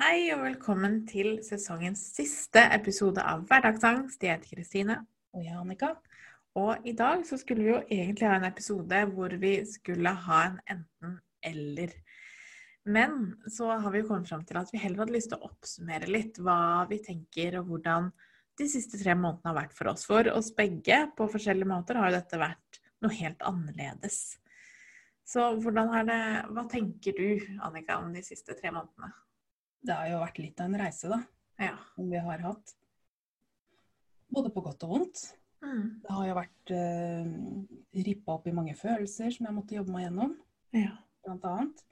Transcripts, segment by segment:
Hei og velkommen til sesongens siste episode av Hverdagsangst. Jeg heter Kristine. Og jeg, Annika. Og i dag så skulle vi jo egentlig ha en episode hvor vi skulle ha en enten-eller. Men så har vi jo kommet fram til at vi heller hadde lyst til å oppsummere litt hva vi tenker, og hvordan de siste tre månedene har vært for oss. For oss begge, på forskjellige måter, har jo dette vært noe helt annerledes. Så hvordan er det Hva tenker du, Annika, om de siste tre månedene? Det har jo vært litt av en reise, da. Ja. Som vi har hatt. Både på godt og vondt. Mm. Det har jo vært uh, rippa opp i mange følelser som jeg måtte jobbe meg gjennom, ja. blant annet.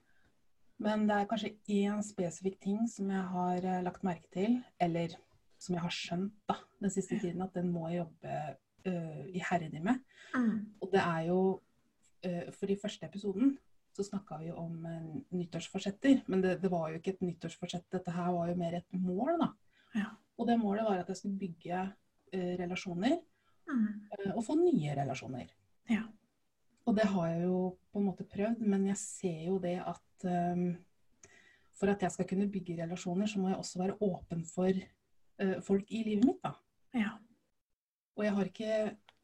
Men det er kanskje én spesifikk ting som jeg har uh, lagt merke til, eller som jeg har skjønt da, den siste tiden, at den må jeg jobbe uh, iherdig med. Mm. Og det er jo uh, For i første episoden så snakka vi om uh, nyttårsforsetter. Men det, det, var jo ikke et nyttårsforsett, dette her var jo mer et mål, da. Ja. Og det målet var at jeg skulle bygge eh, relasjoner, Mm. uh, og få nye relasjoner. Ja. Og det har jeg jo på en måte prøvd, men jeg ser jo det at um, for at jeg skal kunne bygge relasjoner, så må jeg også være åpen for uh, folk i livet mitt, da. Ja. Og jeg har ikke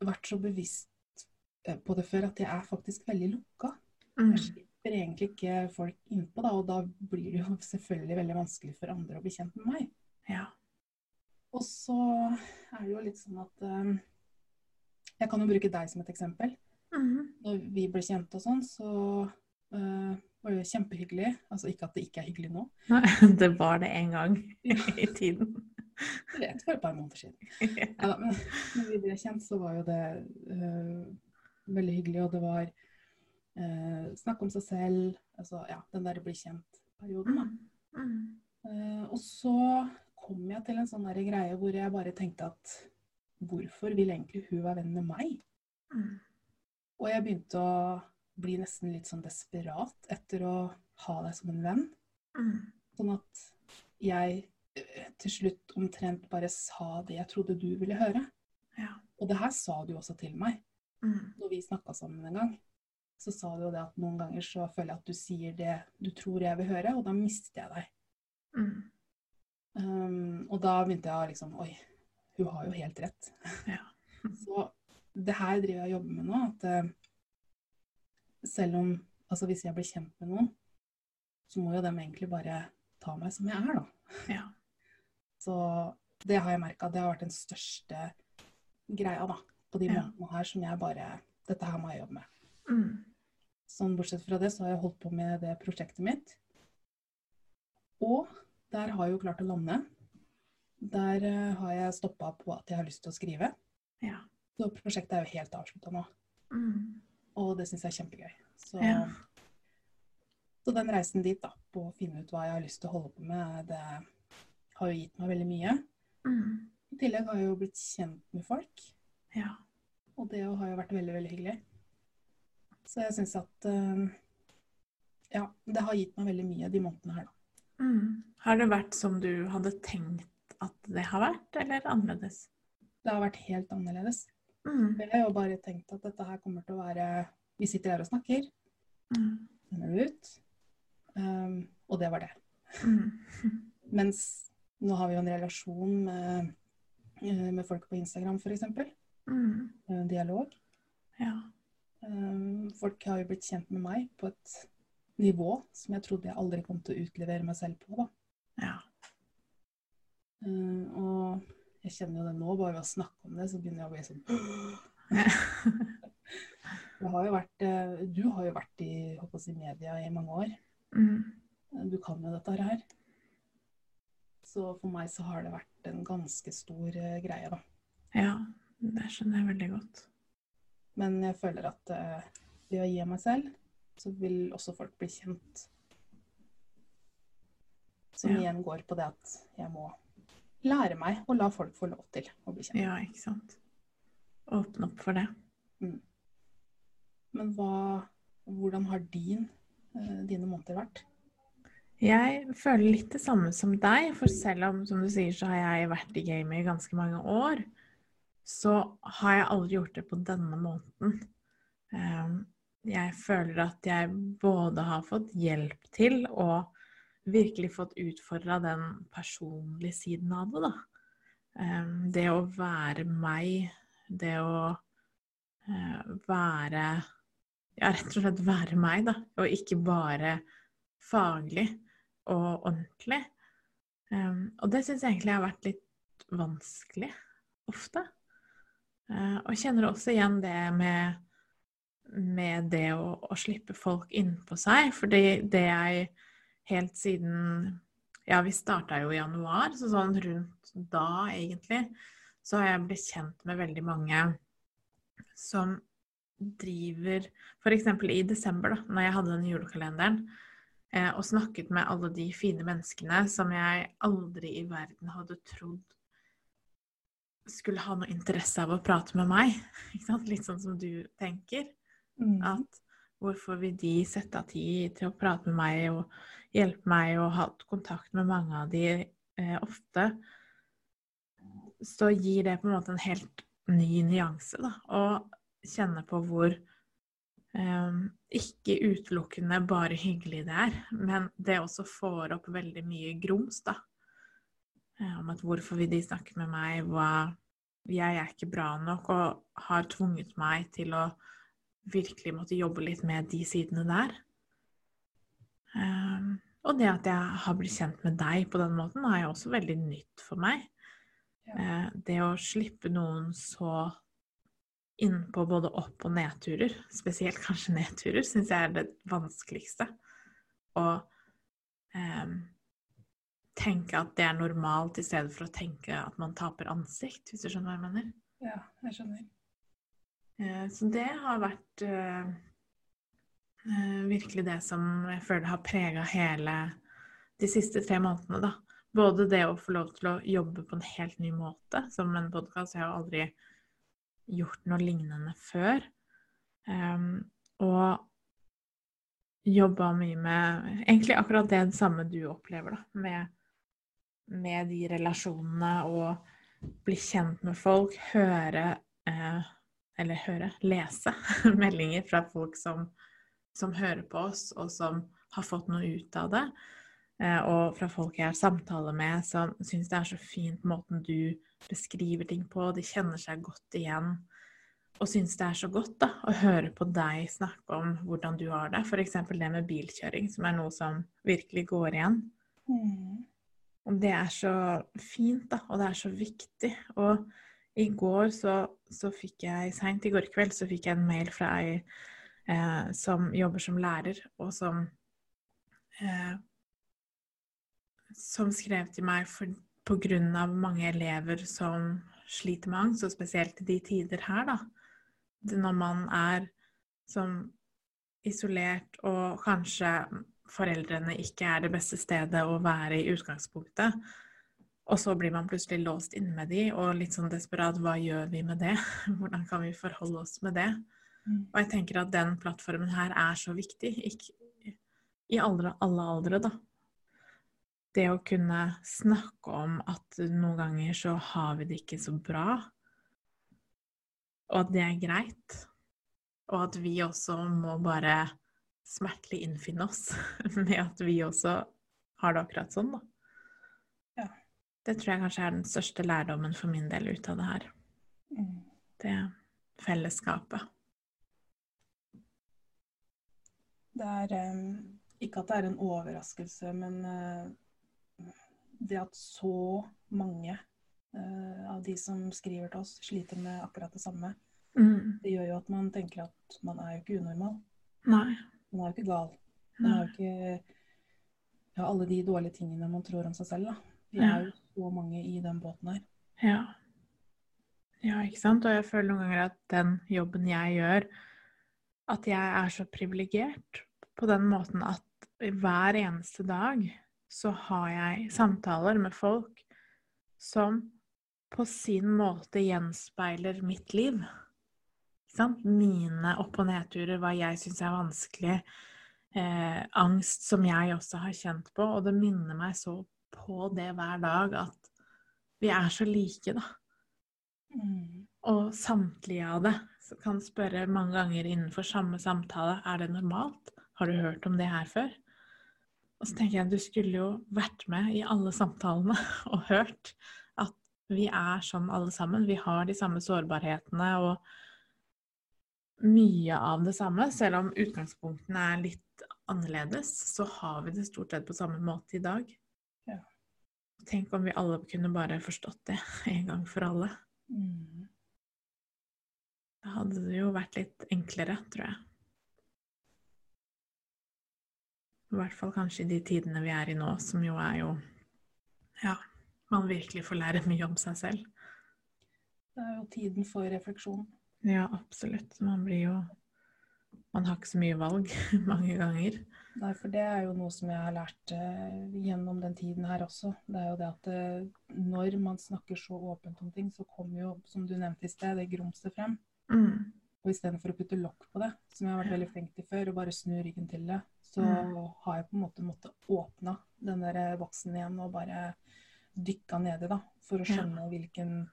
vært så bevisst på det før at jeg er faktisk veldig lukka. Mm. Jeg slipper egentlig ikke folk innpå, da, og da blir det jo selvfølgelig veldig vanskelig for andre å bli kjent med meg. Ja. Og så er det jo litt sånn at um, Jeg kan jo bruke deg som et eksempel. Mm. Når vi ble kjent og sånn, så uh, var det kjempehyggelig. Altså ikke at det ikke er hyggelig nå. Det var det en gang i tiden. Jeg vet for et par måneder siden. Ja, men når vi ble kjent, så var jo det uh, veldig hyggelig, og det var uh, snakke om seg selv. Altså ja, den der bli kjent-perioden, da. Mm. Eh, og så kom jeg til en sånn der greie hvor jeg bare tenkte at hvorfor vil egentlig hun være venn med meg? Mm. Og jeg begynte å bli nesten litt sånn desperat etter å ha deg som en venn. Mm. Sånn at jeg eh, til slutt omtrent bare sa det jeg trodde du ville høre. Ja. Og det her sa du også til meg Mm. når vi snakka sammen en gang. Så sa du jo det at noen ganger så føler jeg at du sier det du tror jeg vil høre, og da mister jeg deg. Mm. Um, og da begynte jeg å liksom Oi, hun har jo helt rett. Ja. Så det her driver jeg og jobber med nå. At uh, selv om Altså hvis jeg blir kjent med noen, så må jo dem egentlig bare ta meg som jeg er, da. Ja. Så det har jeg merka. Det har vært den største greia da, på de Ja. månedene her som jeg bare Dette her må jeg jobbe med. Mm. Sånn bortsett fra det, så har jeg holdt på med det prosjektet mitt. Og der har jeg jo klart å lande. Der eh, har jeg stoppa på at jeg har lyst til å skrive. Ja. Så prosjektet er jo helt avslutta nå. Mm. Og det syns jeg er kjempegøy. Så, Ja. så den reisen dit, da, på å finne ut hva jeg har lyst til å holde på med, det har jo gitt meg veldig mye. Mm. I tillegg har jeg jo blitt kjent med folk, Ja. og det har jo vært veldig, veldig hyggelig. Så jeg syns at eh, Ja, det har gitt meg veldig mye de månedene her, da. Mm. Har det vært som du hadde tenkt at det har vært, eller annerledes? Det har vært helt annerledes. Mm. Jeg har jo bare tenkt at dette her kommer til å være Vi sitter her og snakker, Mm. ut, um, og det var det. Mm. Mens nå har vi jo en relasjon med, eh, med folk på Instagram, f.eks. Mm. Dialog. Ja. Um, folk har jo blitt kjent med meg på et nivå som jeg trodde jeg aldri kom til å utlevere meg selv på. da. Ja. Um, og jeg kjenner jo det nå, bare ved å snakke om det, så begynner jeg å bli sånn Det har jo vært, eh, Du har jo vært i håper jeg, media i mange år. Mm. Du kan jo dette her. Så for meg så har det vært en ganske stor eh, greie, da. ja. Det skjønner jeg veldig godt. Men jeg føler at eh, ved å gi meg selv, så vil også folk bli kjent. Som Ja. igjen går på det at jeg må lære meg å la folk få lov til å bli kjent. Ja, ikke sant. Åpne opp for det. Men hva, hvordan har din, eh, dine måneder vært? Jeg føler litt det samme som deg, for selv om, som du sier, så har jeg vært i gamet i ganske mange år, så har jeg aldri gjort det på denne måten. Ehm, Jeg føler at jeg både har fått hjelp til og virkelig fått utfordra den personlige siden av det, da. Det å være meg, det å eh, være Ja, rett og slett være meg, da. Og ikke bare faglig og ordentlig. Og det syns jeg egentlig har vært litt vanskelig ofte. Eh, og kjenner også igjen det med, med det å, å slippe folk innpå seg. Fordi det jeg helt siden Ja, vi starta jo i januar, så sånn rundt da, egentlig, så har jeg blitt kjent med veldig mange som driver F.eks. i desember, da når jeg hadde den julekalenderen, eh, og snakket med alle de fine menneskene som jeg aldri i verden hadde trodd skulle ha noe interesse av å prate med meg. Litt sånn som du tenker. Mm. At hvorfor vil de sette av tid til å prate med meg og hjelpe meg og ha kontakt med mange av de eh, ofte? Så gir det på en måte en helt ny nyanse, da. Å kjenne på hvor eh, ikke utelukkende bare hyggelig det er, men det også får opp veldig mye grums, da. Eh, om at hvorfor vil de snakke med meg, hva Jeg er ikke bra nok, og har tvunget meg til å virkelig måtte jobbe litt med de sidene der. Um, og det at jeg har blitt kjent med deg på den måten, er jo også veldig nytt for meg. Ja. Eh, det å slippe noen så innpå både opp- og nedturer, spesielt kanskje nedturer, syns jeg er det vanskeligste. Og em, tenke at det er normalt, i stedet for å tenke at man taper ansikt, hvis du skjønner hva jeg mener. ja, jeg skjønner. Eh, Så det har vært eh, eh, virkelig det som jeg føler har prega hele de siste tre månedene, da. Både det å få lov til å jobbe på en helt ny måte, som en podkast. Jeg har aldri gjort noe lignende før. Em, og jobba mye med egentlig akkurat det samme du opplever, da. Med, med de relasjonene og bli kjent med folk, høre eh, eller høre, lese meldinger fra folk som, som hører på oss, og som har fått noe ut av det. Eh, og fra folk jeg har samtale med, som syns det er så fint måten du beskriver ting på. De kjenner seg godt igjen. Og syns det er så godt da, å høre på deg snakke om hvordan du har det. F.eks. det med bilkjøring, som er noe som virkelig går igjen. Mm. Og det er så fint, da, og det er så viktig. Og i går så, så fikk jeg, seint i går kveld, så fikk jeg en mail fra ei eh, som jobber som lærer, og som eh, Som skrev til meg for, på grunn av mange elever som sliter med angst, og spesielt i de tider her, da. Når man er som isolert, og kanskje foreldrene ikke er det beste stedet å være i utgangspunktet. Og så blir man plutselig låst inne med de, og litt sånn desperat hva gjør vi med det? Hvordan kan vi forholde oss med det? Mm. Og jeg tenker at den plattformen her er så viktig, ikke, i alle, alle aldre, da. Det å kunne snakke om at noen ganger så har vi det ikke så bra, og at det er greit. Og at vi også må bare smertelig innfinne oss med at vi også har det akkurat sånn, da. Ja. Det tror jeg kanskje er den største lærdommen for min del ut av det her. Mm. Det fellesskapet. Det er um, ikke at det er en overraskelse, men uh, det at så mange uh, av de som skriver til oss, sliter med akkurat det samme, Mm. det gjør jo at man tenker at man er jo ikke unormal. Nei. Man er jo ikke gal. Man har jo ikke ja, alle de dårlige tingene man tror om seg selv. Da. Vi Ja. er jo så mange i den båten her. Ja. Ja, ikke sant? Og jeg føler noen ganger at den jobben jeg gjør, at jeg er så privilegert på den måten at hver eneste dag så har jeg samtaler med folk som på sin måte gjenspeiler mitt liv. Mine opp- og nedturer, hva jeg syns er vanskelig. Eh, angst som jeg også har kjent på. Og det minner meg så på det hver dag at vi er så like, da. Mm. Og samtlige av det så kan spørre mange ganger innenfor samme samtale er det normalt. Har du hørt om det her før? Og så tenker jeg du skulle jo vært med i alle samtalene og hørt at vi er sånn alle sammen. Vi har de samme sårbarhetene og mye av det samme. Selv om utgangspunktene er litt annerledes, så har vi det stort sett på samme måte i dag. Ja. Tenk om vi alle kunne bare forstått det en gang for alle. Mm. Da hadde det jo vært litt enklere, tror jeg. I hvert fall kanskje i de tidene vi er i nå, som jo er jo Ja, man virkelig får lære mye om seg selv. Det er jo tiden for refleksjon. Ja, absolutt. Man blir jo Man har ikke så mye valg mange ganger. Nei, for det er jo noe som jeg har lært eh, gjennom den tiden her også. Det er jo det at eh, når man snakker så åpent om ting, så kommer jo, som du nevnte i sted, det grumset frem. Mm. Og istedenfor å putte lokk på det, som jeg har vært veldig flink til før, og bare snu ryggen til det, så Mm. har jeg på en måte måttet åpne den der boksen igjen og bare dykka nedi, da. For å Ja. skjønne hvilken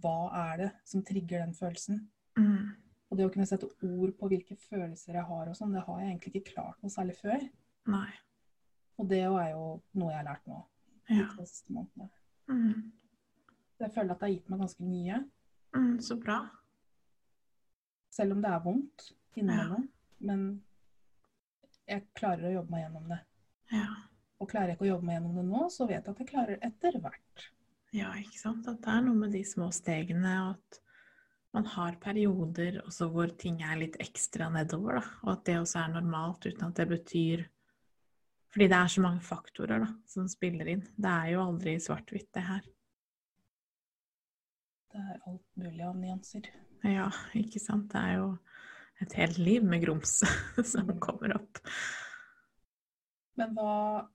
Hva er det som trigger den følelsen? Mm. Og det å kunne sette ord på hvilke følelser jeg har og sånn, det har jeg egentlig ikke klart noe særlig før. Nei. Og det er jo noe jeg har lært nå. Ja. de siste månedene. Mm. Jeg føler at det har gitt meg ganske mye. Mm, så bra. Selv om det er vondt innimellom. Men jeg klarer å jobbe meg gjennom det. Ja. Og klarer jeg ikke å jobbe meg gjennom det nå, så vet jeg at jeg klarer etter hvert. ja, ikke sant. At det er noe med de små stegene, og at man har perioder også hvor ting er litt ekstra nedover, da. Og at det også er normalt, uten at det betyr Fordi det er så mange faktorer da, som spiller inn. Det er jo aldri svart-hvitt, det her. Det er alt mulig av nyanser. Ja, ikke sant. Det er jo et helt liv med grums som Mm. kommer opp. Men hva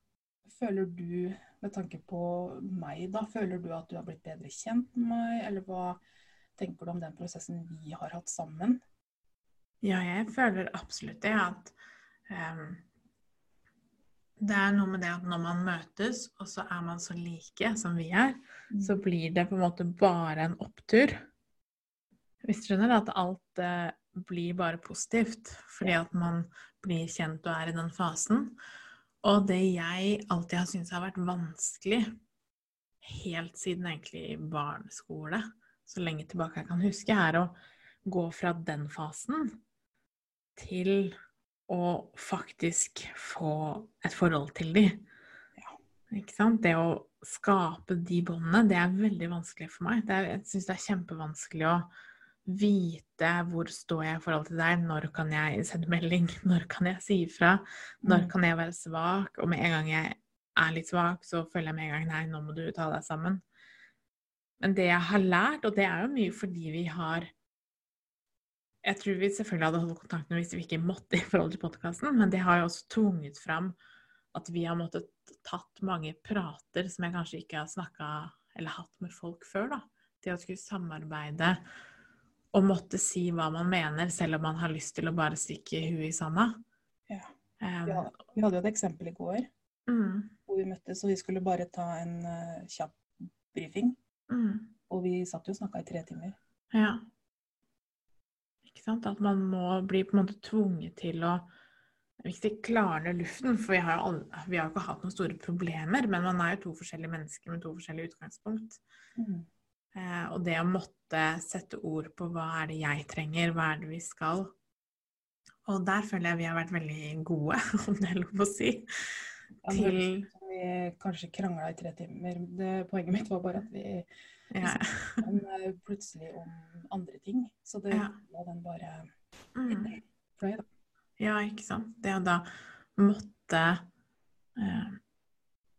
føler du med tanke på meg, da? Føler du at du har blitt bedre kjent med meg, eller hva tenker du om den prosessen vi har hatt sammen? Ja, jeg føler absolutt det at um, Det er noe med det at når man møtes, og så er man så like som vi er, så blir det på en måte bare en opptur. Hvis du skjønner at alt uh, blir bare positivt fordi at man blir kjent og er i den fasen. Og det jeg alltid har syntes har vært vanskelig, helt siden egentlig barneskole, så lenge tilbake jeg kan huske, er å gå fra den fasen til å faktisk få et forhold til de. Ja. Ikke sant? Det å skape de båndene, det er veldig vanskelig for meg. Det er, jeg syns det er kjempevanskelig å vite hvor står jeg i forhold til deg, når kan jeg sende melding, når kan jeg si ifra, når Mm. kan jeg være svak, og med en gang jeg er litt svak, så føler jeg med en gang nei, nå må du ta deg sammen. Men det jeg har lært, og det er jo mye fordi vi har Jeg tror vi selvfølgelig hadde holdt kontakten hvis vi ikke måtte i forhold til podkasten, men det har jo også tvunget fram at vi har måttet tatt mange prater som jeg kanskje ikke har snakka eller hatt med folk før. da. Det å skulle samarbeide og måtte si hva man mener, selv om man har lyst til å bare stikke huet i sanda. Ja. Ja, vi hadde jo et eksempel i går mm, hvor vi møttes, og vi skulle bare ta en eh, kjapp brifing. Mm, Og vi satt jo og snakka i tre timer. ja. Ikke sant? At man må bli på en måte tvunget til å Hvis det klarner luften, for vi har alle, vi har jo ikke hatt noen store problemer, men man er jo to forskjellige mennesker med to forskjellige utgangspunkt. Eh, og det å måtte sette ord på hva er det jeg trenger, hva er det vi skal. Og der føler jeg vi har vært veldig gode, om det er lov å si. Til vi kanskje krangla i tre timer. Det, poenget mitt var bare at vi ja. men eh, plutselig om andre ting. Så det Ja. la den bare Mm. fløy, da. ja, ikke sant. Det å da måtte eh,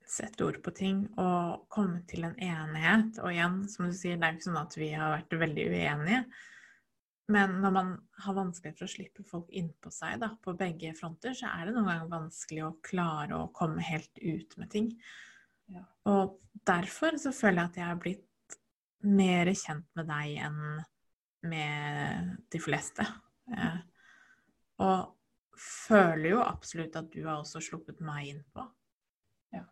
sette ord på ting og komme til en enighet. Og igjen, som du sier, det er jo ikke sånn at vi har vært veldig uenige. Men når man har vanskelig for å slippe folk innpå seg da, på begge fronter, så er det noen ganger vanskelig å klare å komme helt ut med ting. Ja. Og derfor så føler jeg at jeg har blitt mer kjent med deg enn med de fleste. Eh, og føler jo absolutt at du har også sluppet meg innpå. Ja.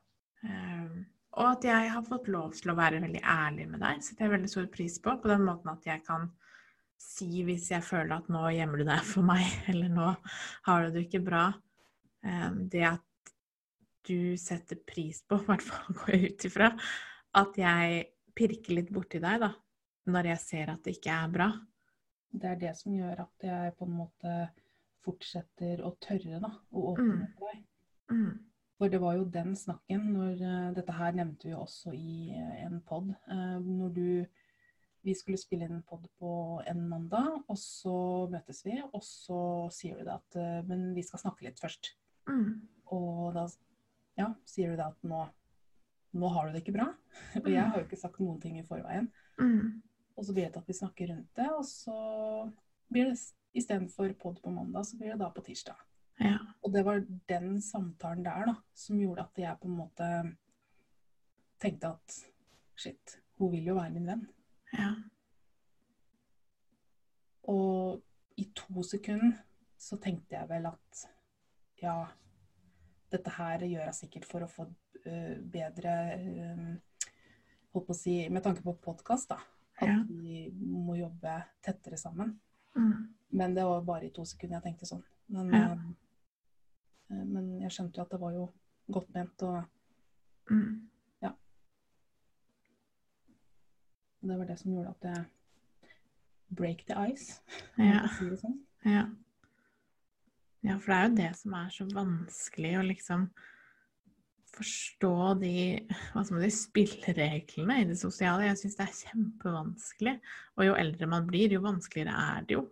Eh, og at jeg har fått lov til å være veldig ærlig med deg, setter jeg veldig stor pris på. På den måten at jeg kan si hvis jeg føler at nå gjemmer du deg for meg, eller nå har du det ikke bra. Eh, det at du setter pris på, i hvert fall går jeg ut ifra, at jeg pirker litt borti deg, da. Når jeg ser at det ikke er bra. Det er det som gjør at jeg på en måte fortsetter å tørre da, å åpne Mm. for deg. Mm. For det var jo den snakken når eh, Dette her nevnte vi også i eh, en pod. når du Vi skulle spille inn en pod på en mandag, og så møtes vi, og så sier du det at eh, Men vi skal snakke litt først. Mm. Og da ja, sier du det at nå, nå har du det ikke bra. Og jeg har jo ikke sagt noen ting i forveien. Mm. Og så blir det til at vi snakker rundt det, og så blir det istedenfor pod på mandag, så blir det da på tirsdag. Ja. Og det var den samtalen der da, som gjorde at jeg på en måte tenkte at shit, hun vil jo være min venn. Ja. Og i to sekunder så tenkte jeg vel at ja, dette her gjør jeg sikkert for å få øh, bedre øh, Holdt på å si Med tanke på podkast, da. At Ja. vi må jobbe tettere sammen. Mm. Men det var bare i to sekunder jeg tenkte sånn. Men, Ja. øh, men jeg skjønte jo at det var jo godt ment, og Mm. Det var det som gjorde at jeg break the ice. Ja. si sånn. Ja. ja, for det er jo det som er så vanskelig å liksom forstå de man si, spillereglene i det sosiale. Jeg syns det er kjempevanskelig. Og jo eldre man blir, jo vanskeligere er det jo.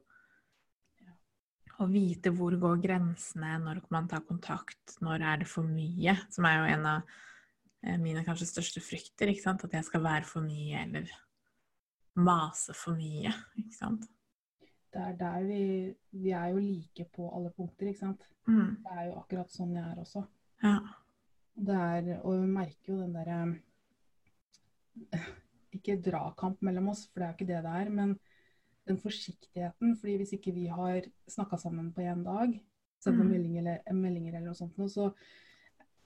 Å vite hvor går grensene, når man ta kontakt, når er det for mye? Som er jo en av eh, mine kanskje største frykter. ikke sant? At jeg skal være for mye, eller mase for mye. ikke sant? Det er der vi Vi er jo like på alle punkter, ikke sant. Mm. Det er jo akkurat sånn jeg er også. Ja. Det er, og vi merker jo den derre Ikke dragkamp mellom oss, for det er jo ikke det det er, men den forsiktigheten. fordi hvis ikke vi har snakka sammen på én dag, sendt Mm. meldinger eller, meldinger eller noe sånt, så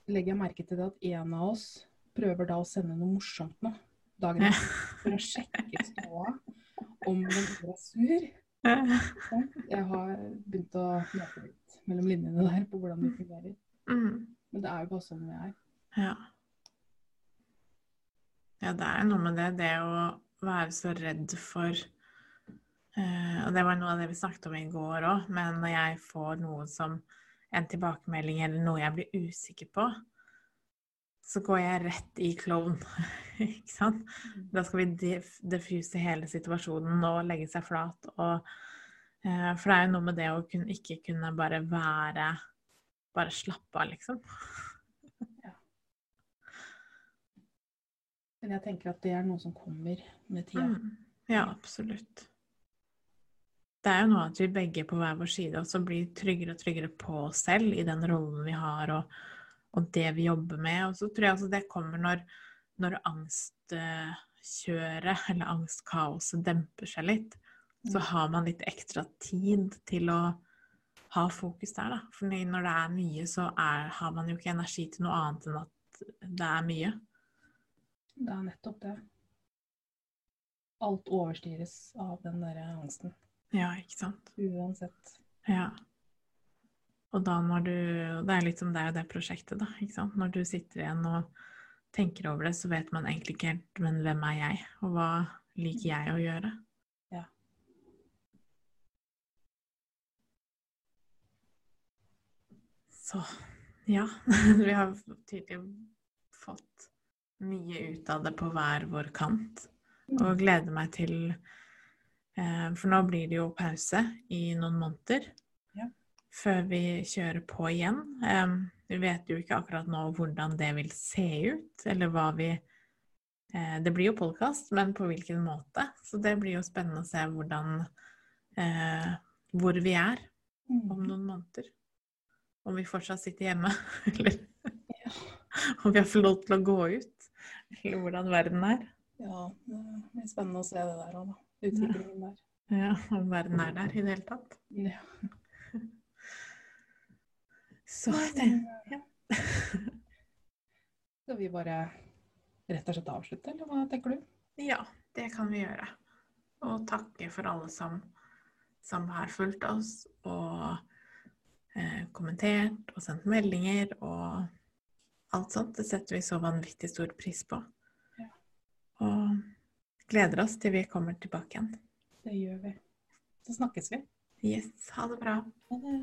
legger jeg merke til det at en av oss prøver da å sende noe morsomt nå dagen etter for å sjekke ståa om den andre er sur. Jeg har begynt å lete litt mellom linjene der på hvordan det fungerer. Mm. Men det er jo bare sånn vi er. Ja. Ja, det er noe med det, det å være så redd for Uh, Og det var noe av det vi snakket om i går òg, men når jeg får noe som en tilbakemelding eller noe jeg blir usikker på, så går jeg rett i klovn. Ikke sant? Da skal vi diffuse hele situasjonen og legge seg flat. Og, eh, for det er jo noe med det å kunne, ikke kunne bare være Bare slappe av, liksom. Men jeg tenker at det er noe som kommer med tida. Mm. Ja, absolutt. Det er jo noe at vi begge på hver vår side også blir tryggere og tryggere på oss selv i den rollen vi har, og, og det vi jobber med. Og så tror jeg også det kommer når, når angstkjøret, eller angstkaoset, demper seg litt. Så Mm. har man litt ekstra tid til å ha fokus der, da. For når det er mye, så er, har man jo ikke energi til noe annet enn at det er mye. Det er nettopp det. Alt overstyres av den der angsten. Ja, ikke sant. Uansett. Ja. Og da når du Det er litt som det er jo det prosjektet, da. ikke sant? Når du sitter igjen og tenker over det, så vet man egentlig ikke helt Men hvem er jeg, og hva liker jeg å gjøre? Ja. Så ja. Vi har tydelig fått mye ut av det på hver vår kant. Og gleder meg til eh, For nå blir det jo pause i noen måneder. Før vi kjører på igjen. Vi vet jo ikke akkurat nå hvordan det vil se ut, eller hva vi eh, Det blir jo podkast, men på hvilken måte. Så det blir jo spennende å se hvordan eh, Hvor vi er om Mm. noen måneder. Om vi fortsatt sitter hjemme, eller Ja. om vi har fått lov til å gå ut. Eller hvordan verden er. Ja, det blir spennende å se det der òg, da. Utviklingen der. Ja, om verden er der i det hele tatt. Ja. Så det ja. Skal vi bare rett og slett avslutte, eller hva tenker du? ja, det kan vi gjøre. Og takke for alle som, som har fulgt oss og eh, kommentert og sendt meldinger og alt sånt. Det setter vi så vanvittig stor pris på. Ja. Og gleder oss til vi kommer tilbake igjen. Det gjør vi. Så snakkes vi. Yes, ha det bra. Ha det.